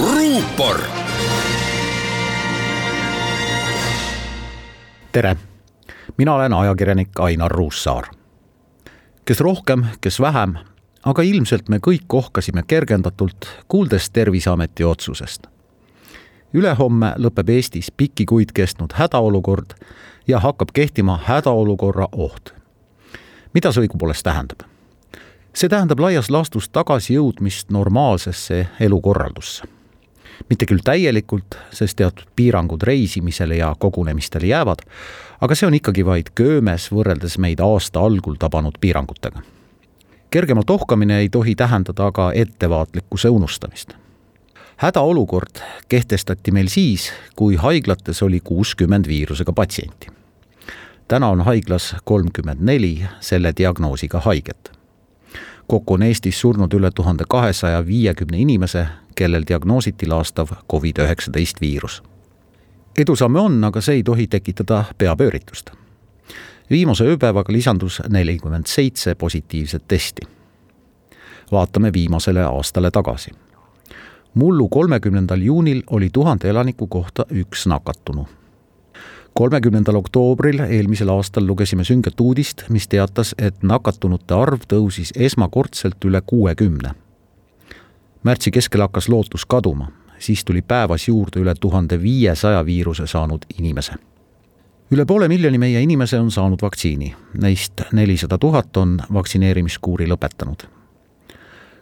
ruupor. tere, mina olen ajakirjanik Ainar Ruussaar. kes rohkem, kes vähem, aga ilmselt me kõik ohkasime kergendatult, kuuldes Terviseameti otsusest. ülehomme lõpeb Eestis pikki kuid kestnud hädaolukord ja hakkab kehtima hädaolukorra oht. mida see õigupoolest tähendab? see tähendab laias laastus tagasijõudmist normaalsesse elukorraldusse. Mitte küll täielikult, sest teatud piirangud reisimisele ja kogunemistele jäävad, aga see on ikkagi vaid köömes võrreldes meid aasta algul tabanud piirangutega. kergemalt ohkamine ei tohi tähendada aga ettevaatlikkuse unustamist hädaolukord kehtestati meil siis, kui haiglates oli kuuskümmend viirusega patsienti. täna on haiglas kolmkümmend neli selle diagnoosiga haiget kokku on Eestis surnud üle tuhande kahesaja viiekümne inimese, kellel diagnoositi laastav Covid-19 viirus. edusamme on, aga see ei tohi tekitada peapööritust. viimase ööpäevaga lisandus nelikümmend seitse positiivset testi. vaatame viimasele aastale tagasi. mullu kolmekümnendal juunil oli tuhande elaniku kohta üks nakatunu kolmekümnendal oktoobril eelmisel aastal lugesime sünget uudist, mis teatas, et nakatunute arv tõusis esmakordselt üle kuuekümne. Märtsi keskel hakkas lootus kaduma, siis tuli päevas juurde üle tuhande viiesaja viiruse saanud inimese. üle poole miljoni meie inimese on saanud vaktsiini, neist nelisada tuhat on vaktsineerimiskuuri lõpetanud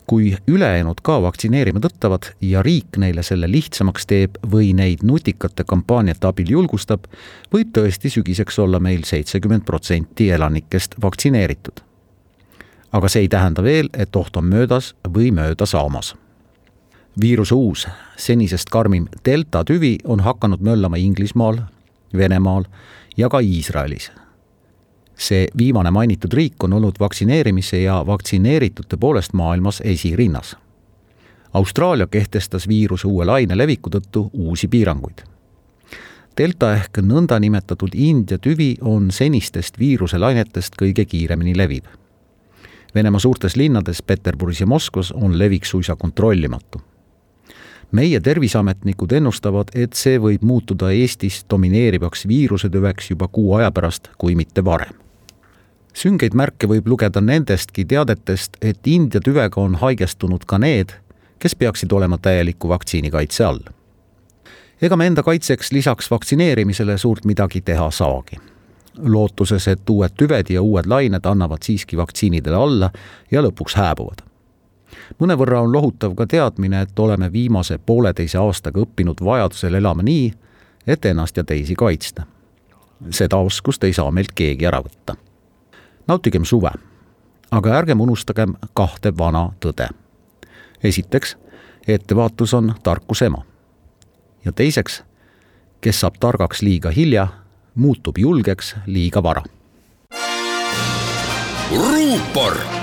kui ülejäänud ka vaktsineerima tõttavad ja riik neile selle lihtsamaks teeb või neid nutikate kampaaniate abil julgustab, võib tõesti sügiseks olla meil seitsekümmend protsenti elanikest vaktsineeritud. aga see ei tähenda veel, et oht on möödas või mööda saamas. Viiruse uus, senisest karmim delta tüvi on hakanud möllama Inglismaal, Venemaal ja ka Iisraelis see viimane mainitud riik on olnud vaktsineerimise ja vaktsineeritute poolest maailmas esirinnas. Austraalia kehtestas viiruse uue laine leviku tõttu uusi piiranguid. Delta ehk nõndanimetatud India tüvi on senistest viiruselainetest kõige kiiremini leviv. Venemaa suurtes linnades Peterburis ja Moskvas on levik suisa kontrollimatu meie terviseametnikud ennustavad, et see võib muutuda Eestis domineerivaks viirusetüveks juba kuu aja pärast, kui mitte varem süngeid märke võib lugeda nendestki teadetest, et India tüvega on haigestunud ka need, kes peaksid olema täieliku vaktsiinikaitse all. ega me enda kaitseks lisaks vaktsineerimisele suurt midagi teha saagi. lootuses, et uued tüved ja uued lained annavad siiski vaktsiinidele alla ja lõpuks hääbuvad. Mõnevõrra on lohutav ka teadmine, et oleme viimase pooleteise aastaga õppinud vajadusel elama nii, et ennast ja teisi kaitsta. seda oskust ei saa meilt keegi ära võtta nautigem suve, aga ärgem unustagem kahte vana tõde. esiteks, ettevaatus on tarkuse ema. ja teiseks, kes saab targaks liiga hilja, muutub julgeks liiga vara. ruupor